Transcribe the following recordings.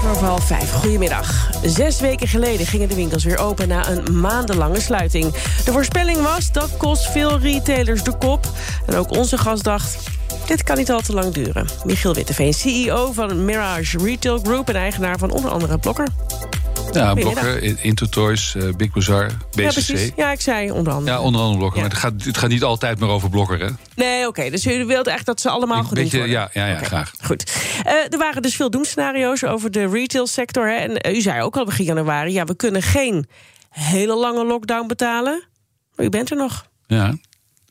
Half vijf. Goedemiddag. Zes weken geleden gingen de winkels weer open na een maandenlange sluiting. De voorspelling was dat kost veel retailers de kop. En ook onze gast dacht, dit kan niet al te lang duren. Michiel Witteveen, CEO van Mirage Retail Group... en eigenaar van onder andere Blokker. Ja, Blokker, Intertoys, uh, Big Bazaar, BCC. Ja, precies. Ja, ik zei onder andere. Ja, onder andere Blokker. Maar het gaat, het gaat niet altijd meer over Blokker, hè? Nee, oké. Dus u wilt echt dat ze allemaal genoemd beetje, worden? Ja, ja, ja graag. Goed. Uh, er waren dus veel doemscenario's over de retailsector. Hè? En uh, u zei ook al begin januari... ja, we kunnen geen hele lange lockdown betalen. Maar u bent er nog. Ja,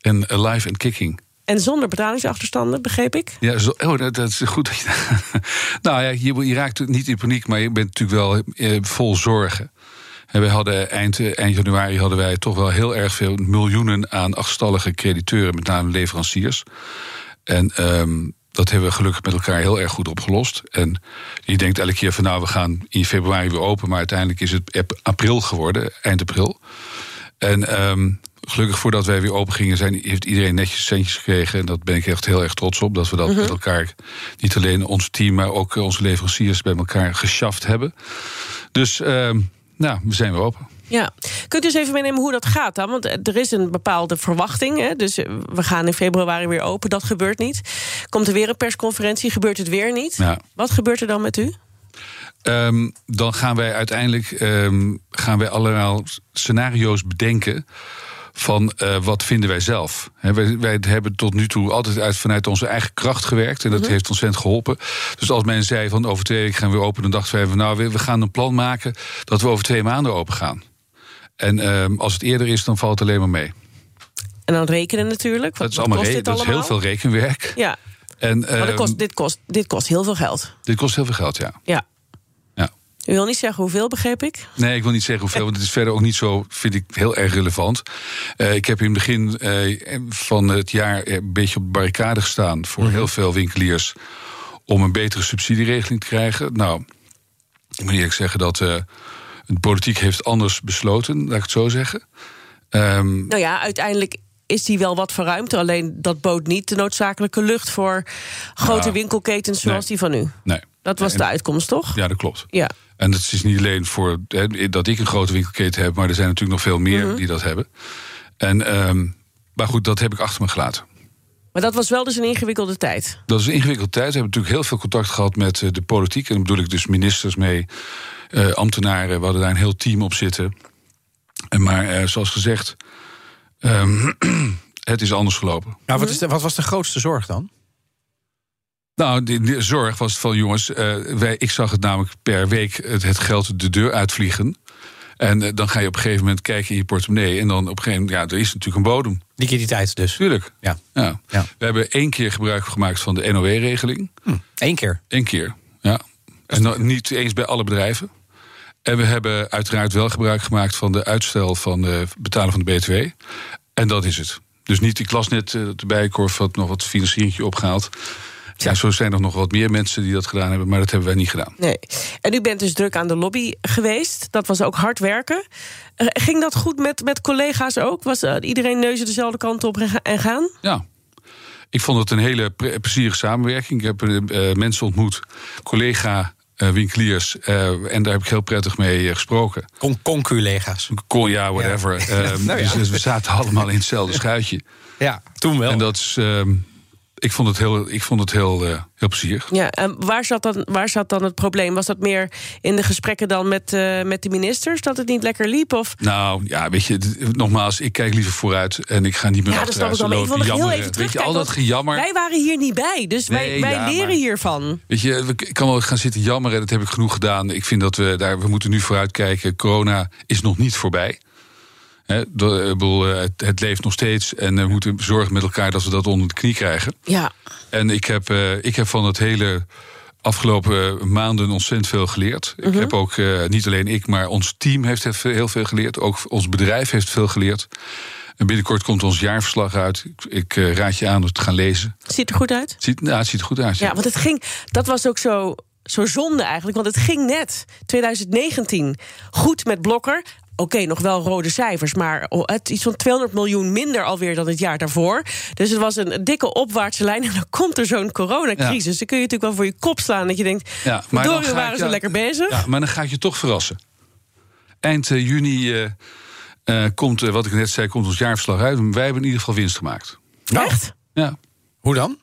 en alive and kicking. En zonder betalingsachterstanden, begreep ik? Ja, oh, dat, is goed. Dat je, nou ja, je, je, raakt niet in paniek, maar je bent natuurlijk wel eh, vol zorgen. En we hadden eind, eind januari hadden wij toch wel heel erg veel miljoenen aan achterstallige crediteuren, met name leveranciers. En um, dat hebben we gelukkig met elkaar heel erg goed opgelost. En je denkt elke keer van nou, we gaan in februari weer open, maar uiteindelijk is het april geworden, eind april. En um, gelukkig voordat wij weer open gingen, zijn, heeft iedereen netjes centjes gekregen. En dat ben ik echt heel erg trots op. Dat we dat mm -hmm. met elkaar, niet alleen ons team, maar ook onze leveranciers bij elkaar geschaft hebben. Dus uh, nou, we zijn weer open. Ja, kunt u eens even meenemen hoe dat gaat dan? Want er is een bepaalde verwachting. Hè? Dus we gaan in februari weer open. Dat gebeurt niet. Komt er weer een persconferentie? Gebeurt het weer niet? Ja. Wat gebeurt er dan met u? Um, dan gaan wij uiteindelijk um, gaan wij allerlei scenario's bedenken van uh, wat vinden wij zelf. He, wij, wij, hebben tot nu toe altijd uit, vanuit onze eigen kracht gewerkt. En dat mm -hmm. heeft ontzettend geholpen. Dus als men zei van over twee weken gaan we weer open... dan dachten wij van nou, we gaan een plan maken... dat we over twee maanden open gaan. En uh, als het eerder is, dan valt het alleen maar mee. En dan rekenen natuurlijk. Wat, dat is, allemaal kost re- dit dat is heel veel rekenwerk. Ja. En, maar uh, kost, dit, kost, dit kost heel veel geld. Dit kost heel veel geld, ja. Ja. U wil niet zeggen hoeveel, begreep ik? Nee, ik wil niet zeggen hoeveel, want het is verder ook niet zo, vind ik, heel erg relevant. Uh, ik heb in het begin uh, van het jaar een beetje op de barricade gestaan voor mm -hmm. heel veel winkeliers om een betere subsidieregeling te krijgen. Nou, ik moet eerlijk zeggen dat uh, de politiek heeft anders besloten, laat ik het zo zeggen. Um, nou ja, uiteindelijk is die wel wat verruimd. Alleen dat bood niet de noodzakelijke lucht voor grote nou, winkelketens zoals nee, die van u. Nee. Dat was en, de uitkomst, toch? Ja, dat klopt. Ja. En het is niet alleen voor he, dat ik een grote winkelketen heb, maar er zijn natuurlijk nog veel meer mm -hmm. die dat hebben. En, um, maar goed, dat heb ik achter me gelaten. Maar dat was wel dus een ingewikkelde tijd. Dat is een ingewikkelde tijd. We hebben natuurlijk heel veel contact gehad met de politiek. En dan bedoel ik dus ministers mee, uh, ambtenaren. We hadden daar een heel team op zitten. En maar uh, zoals gezegd, um, het is anders gelopen. Nou, wat, is de, wat was de grootste zorg dan? Nou, de, de zorg was van jongens, uh, wij, ik zag het namelijk per week het, het geld de deur uitvliegen. En uh, dan ga je op een gegeven moment kijken in je portemonnee. En dan op een gegeven moment, ja, er is natuurlijk een bodem. Liquiditeit dus. Tuurlijk. Ja. ja. ja. We hebben één keer gebruik gemaakt van de NOW-regeling. Hm. Eén keer? Eén keer, ja. En niet eens bij alle bedrijven. En we hebben uiteraard wel gebruik gemaakt van de uitstel van het betalen van de BTW. En dat is het. Dus niet, ik las net uh, de Bijenkorf had nog wat financiering opgehaald. Ja, zo zijn er nog wat meer mensen die dat gedaan hebben, maar dat hebben wij niet gedaan. Nee. En u bent dus druk aan de lobby geweest. Dat was ook hard werken. Uh, ging dat goed met, met collega's ook? Was uh, iedereen neuzen dezelfde kant op en gaan? Ja. Ik vond het een hele plezierige samenwerking. Ik heb uh, mensen ontmoet, collega uh, winkeliers. Uh, en daar heb ik heel prettig mee uh, gesproken. Con conculega's. Con, ja, whatever. Ja. nou ja. Dus we zaten allemaal in hetzelfde schuitje. Ja, toen wel. En dat is. Ik vond het heel, ik vond het heel, uh, heel plezierig. Ja, en waar zat, dan, waar zat dan het probleem? Was dat meer in de gesprekken dan met, uh, met de ministers? Dat het niet lekker liep? Of? Nou, ja, weet je, nogmaals, ik kijk liever vooruit en ik ga niet meer ja, achteruit. Is dan heel even terug. Weet je, al dat gejammer. Wij waren hier niet bij, dus nee, wij, wij ja, leren maar, hiervan. Weet je, ik kan wel gaan zitten jammeren, dat heb ik genoeg gedaan. Ik vind dat we daar, we moeten nu vooruit kijken. Corona is nog niet voorbij. He, het, het, leeft nog steeds en we moeten zorgen met elkaar dat we dat onder de knie krijgen. Ja. En ik heb, ik heb van het hele afgelopen maanden ontzettend veel geleerd. Uh -huh. Ik heb ook, niet alleen ik, maar ons team heeft heel veel geleerd. Ook ons bedrijf heeft veel geleerd. En binnenkort komt ons jaarverslag uit. Ik, ik eh, raad je aan om het te gaan lezen. Ziet er goed uit? Ziet, nou, het ziet er goed uit. Ja, want het ging, dat was ook zo, zo zonde eigenlijk. Want het ging net, 2019, goed met Blokker. Oké, nog wel rode cijfers, maar het iets van 200 miljoen minder alweer dan het jaar daarvoor. Dus het was een dikke opwaartse lijn. En dan komt er zo'n coronacrisis. Dan kun je natuurlijk wel voor je kop slaan dat je denkt... Ja, maar dan door waren ze ja, lekker bezig. Ja, maar dan ga ik je toch verrassen. Eind eh, juni eh, eh, komt, wat ik net zei, komt ons jaarverslag uit. Wij hebben in ieder geval winst gemaakt. Echt? Ja, Hoe dan?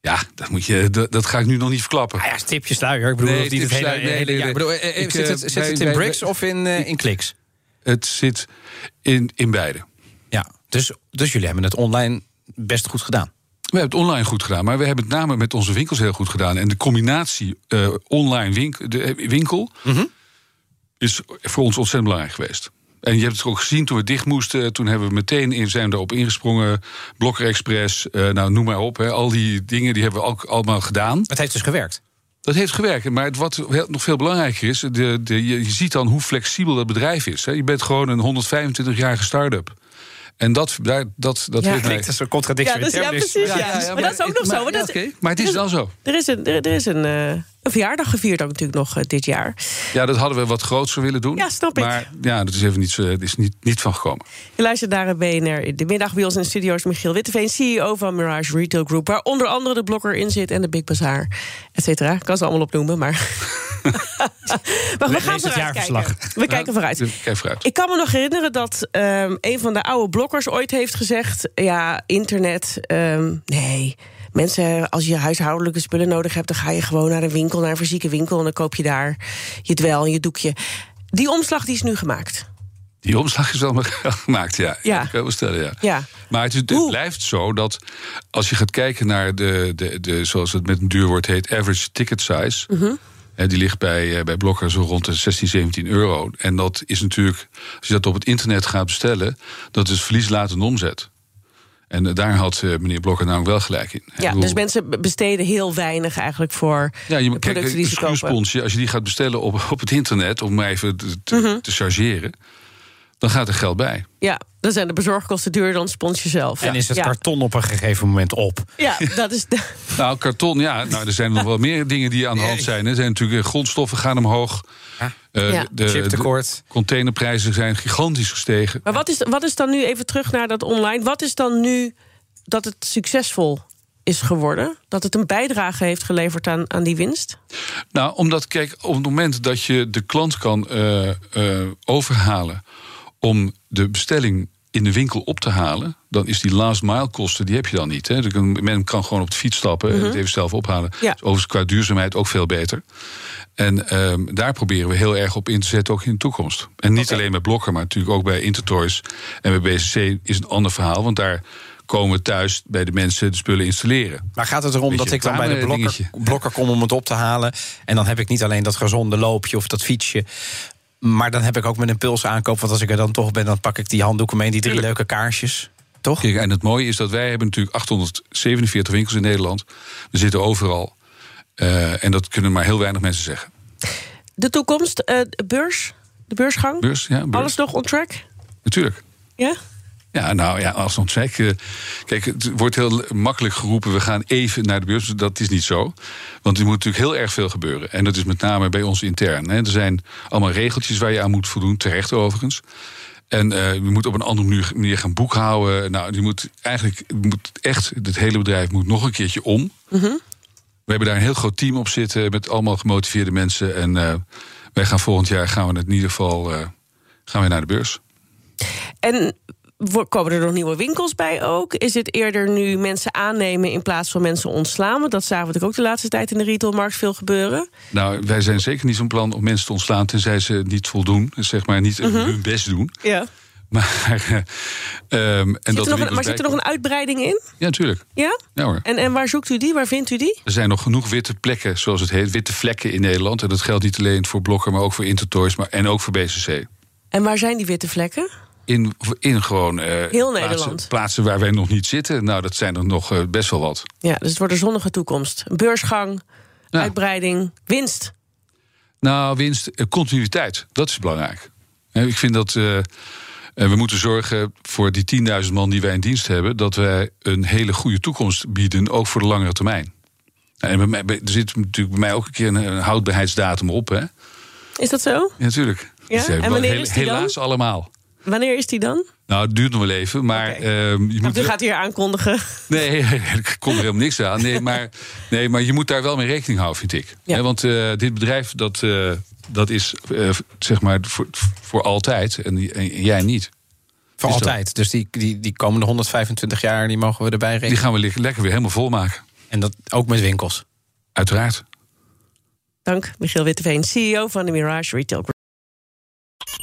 ja dat, moet je, dat, dat ga ik nu nog niet verklappen. Ah ja, tipje sluier. Ik bedoel, Nee, het hele, nee, bedoel, eh, Ik, zit het, zit het in wij- bricks of in, in kliks? Het zit in, in beide. Ja, dus, dus jullie hebben het online best goed gedaan. We hebben het online goed gedaan, maar we hebben het name met onze winkels heel goed gedaan. En de combinatie eh, online winkel, de, eh, winkel is voor ons ontzettend belangrijk geweest. En je hebt het ook gezien toen we dicht moesten. Toen hebben we meteen in, zijn we erop ingesprongen. Blokker Express, eh, nou noem maar op. Hè, al die dingen die hebben we ook allemaal gedaan. Het heeft dus gewerkt. Dat heeft gewerkt. Maar het, wat nog veel belangrijker is, de, de, je, ziet dan hoe flexibel dat bedrijf is. Hè. Je bent gewoon een 125-jarige start-up. En dat, daar, dat, dat Ja. heeft mij... Klinkt als een contradictie. Ja, dus, ja, precies. Ja, maar, dat is ook nog zo. Maar, dat- maar het is wel zo. Er is een, er, er is een, eh, een verjaardag gevierd ook natuurlijk nog eh, dit jaar. Ja, dat hadden we wat grootser willen doen. Ja, snap ik. Maar ja, dat is even niet, dat is niet, niet van gekomen. Je luistert naar het BNR in de middag bij ons in de studio's Michiel Witteveen, CEO van Mirage Retail Group, waar onder andere de Blokker in zit en de Big Bazaar, et cetera. Ik kan ze allemaal opnoemen, maar. maar we gaan het vooruit jaarverslag. kijken. We kijken vooruit. Kijk vooruit. Ik kan me nog herinneren dat ehm, een van de oude blokkers ooit heeft gezegd: ja, internet, ehm, nee. Mensen, als je huishoudelijke spullen nodig hebt, dan ga je gewoon naar een winkel, naar een fysieke winkel, en dan koop je daar je dwel en je doekje. Die omslag die is nu gemaakt. Die omslag is wel gemaakt, ja. Ja. Dat kan wel stellen, ja. Ja. Maar het, is- het Hoe? blijft zo dat als je gaat kijken naar de, de, de zoals het met een duur woord heet, average ticket size. Mhm. hè, die ligt bij, eh, bij Blokker zo rond de 16, 17 euro. En dat is natuurlijk, als je dat op het internet gaat bestellen, dat is verlieslatende omzet. En daar had eh, meneer Blokker namelijk wel gelijk in. Ja, bedoel, dus mensen besteden heel weinig eigenlijk voor Ja, je, kijk, producten een die ze kopen. als je die gaat bestellen op, op het internet, om maar even te, te, Mhm. te chargeren, dan gaat er geld bij. Ja, dan zijn de bezorgkosten duurder dan het sponsje zelf. En is het ja. karton op een gegeven moment op. Ja, dat is. De, Nou, karton, ja. Nou, er zijn nog wel meer dingen die aan de hand zijn. Er zijn natuurlijk eh, grondstoffen gaan omhoog. Ja. Eh, Ja. de, Chiptekort. de containerprijzen zijn gigantisch gestegen. maar wat is, wat is dan nu even terug naar dat online? Wat is dan nu dat het succesvol is geworden? Dat het een bijdrage heeft geleverd aan, aan die winst? Nou, omdat, kijk, op het moment dat je de klant kan eh, eh, overhalen om de bestelling in de winkel op te halen, dan is die last mile kosten, die heb je dan niet. Hè. Dus Men kan gewoon op de fiets stappen en het even zelf ophalen. Ja. Dus overigens qua duurzaamheid ook veel beter. En ehm, daar proberen we heel erg op in te zetten, ook in de toekomst. En niet alleen bij Blokker, maar natuurlijk ook bij Intertoys en bij BCC is een ander verhaal. Want daar komen we thuis bij de mensen de spullen installeren. Maar gaat het erom Beetje dat ik dan bij de blokker, blokker kom om het op te halen? En dan heb ik niet alleen dat gezonde loopje of dat fietsje. Maar dan heb ik ook mijn impuls aankoop. Want als ik er dan toch ben, dan pak ik die handdoeken mee die drie Tuurlijk. leuke kaarsjes. Toch? Kijk, en het mooie is dat wij hebben natuurlijk 847 winkels in Nederland. We zitten overal. Eh, en dat kunnen maar heel weinig mensen zeggen. De toekomst, eh, de beurs, de beursgang? Beurs, ja, beurs. Alles nog on track? Natuurlijk. Ja? Ja, nou ja, als zeg. eh, Kijk, het wordt heel makkelijk geroepen: we gaan even naar de beurs. Dat is niet zo. Want er moet natuurlijk heel erg veel gebeuren. En dat is met name bij ons intern. Hè. Er zijn allemaal regeltjes waar je aan moet voldoen, terecht overigens. En eh je moet op een andere manier, gaan boekhouden. Nou, je moet eigenlijk moet echt, het hele bedrijf moet nog een keertje om. We hebben daar een heel groot team op zitten met allemaal gemotiveerde mensen. En eh, wij gaan volgend jaar gaan we in ieder geval gaan we naar de beurs. En komen er nog nieuwe winkels bij ook? Is het eerder nu mensen aannemen in plaats van mensen ontslaan? Want dat zagen we natuurlijk ook de laatste tijd in de retailmarkt veel gebeuren. Nou, wij zijn zeker niet zo'n plan om mensen te ontslaan tenzij ze niet voldoen. Zeg maar niet hun best doen. Ja. Maar, eh, ehm, en Zit dat er nog een, maar zit er nog een uitbreiding in? Ja, natuurlijk. Ja? Ja hoor. En, en waar zoekt u die? Waar vindt u die? Er zijn nog genoeg witte plekken, zoals het heet, witte vlekken in Nederland. En dat geldt niet alleen voor Blokker, maar ook voor Intertoys maar, en ook voor BCC. En waar zijn die witte vlekken? In, in gewoon eh, Heel plaatsen, Nederland. plaatsen waar wij nog niet zitten. Nou, dat zijn er nog eh, best wel wat. Ja, dus het wordt een zonnige toekomst. Een beursgang, uitbreiding, winst. Nou, winst, eh, continuïteit, dat is belangrijk. Ik vind dat. we moeten zorgen voor die 10.000 man die wij in dienst hebben, dat wij een hele goede toekomst bieden, ook voor de langere termijn. En bij mij, er zit natuurlijk bij mij ook een keer een, houdbaarheidsdatum op. Hè? Is dat zo? Ja, natuurlijk. Ja? Dus, En wanneer is die dan? Helaas allemaal. Wanneer is die dan? Nou, het duurt nog wel even, maar ehm, je moet. U gaat hier aankondigen. Nee, er komt er helemaal niks aan. Nee, maar, nee, maar je moet daar wel mee rekening houden, vind ik. Ja. Hè, want eh, dit bedrijf, dat, eh, dat is eh, zeg maar voor, voor altijd en, jij niet. Voor Is dat- altijd. Dus die, die, die komende 125 jaar die mogen we erbij rekenen. Die gaan we le- lekker weer helemaal volmaken. En dat ook met winkels. Uiteraard. Dank, Michiel Witteveen, CEO van de Mirage Retail Group.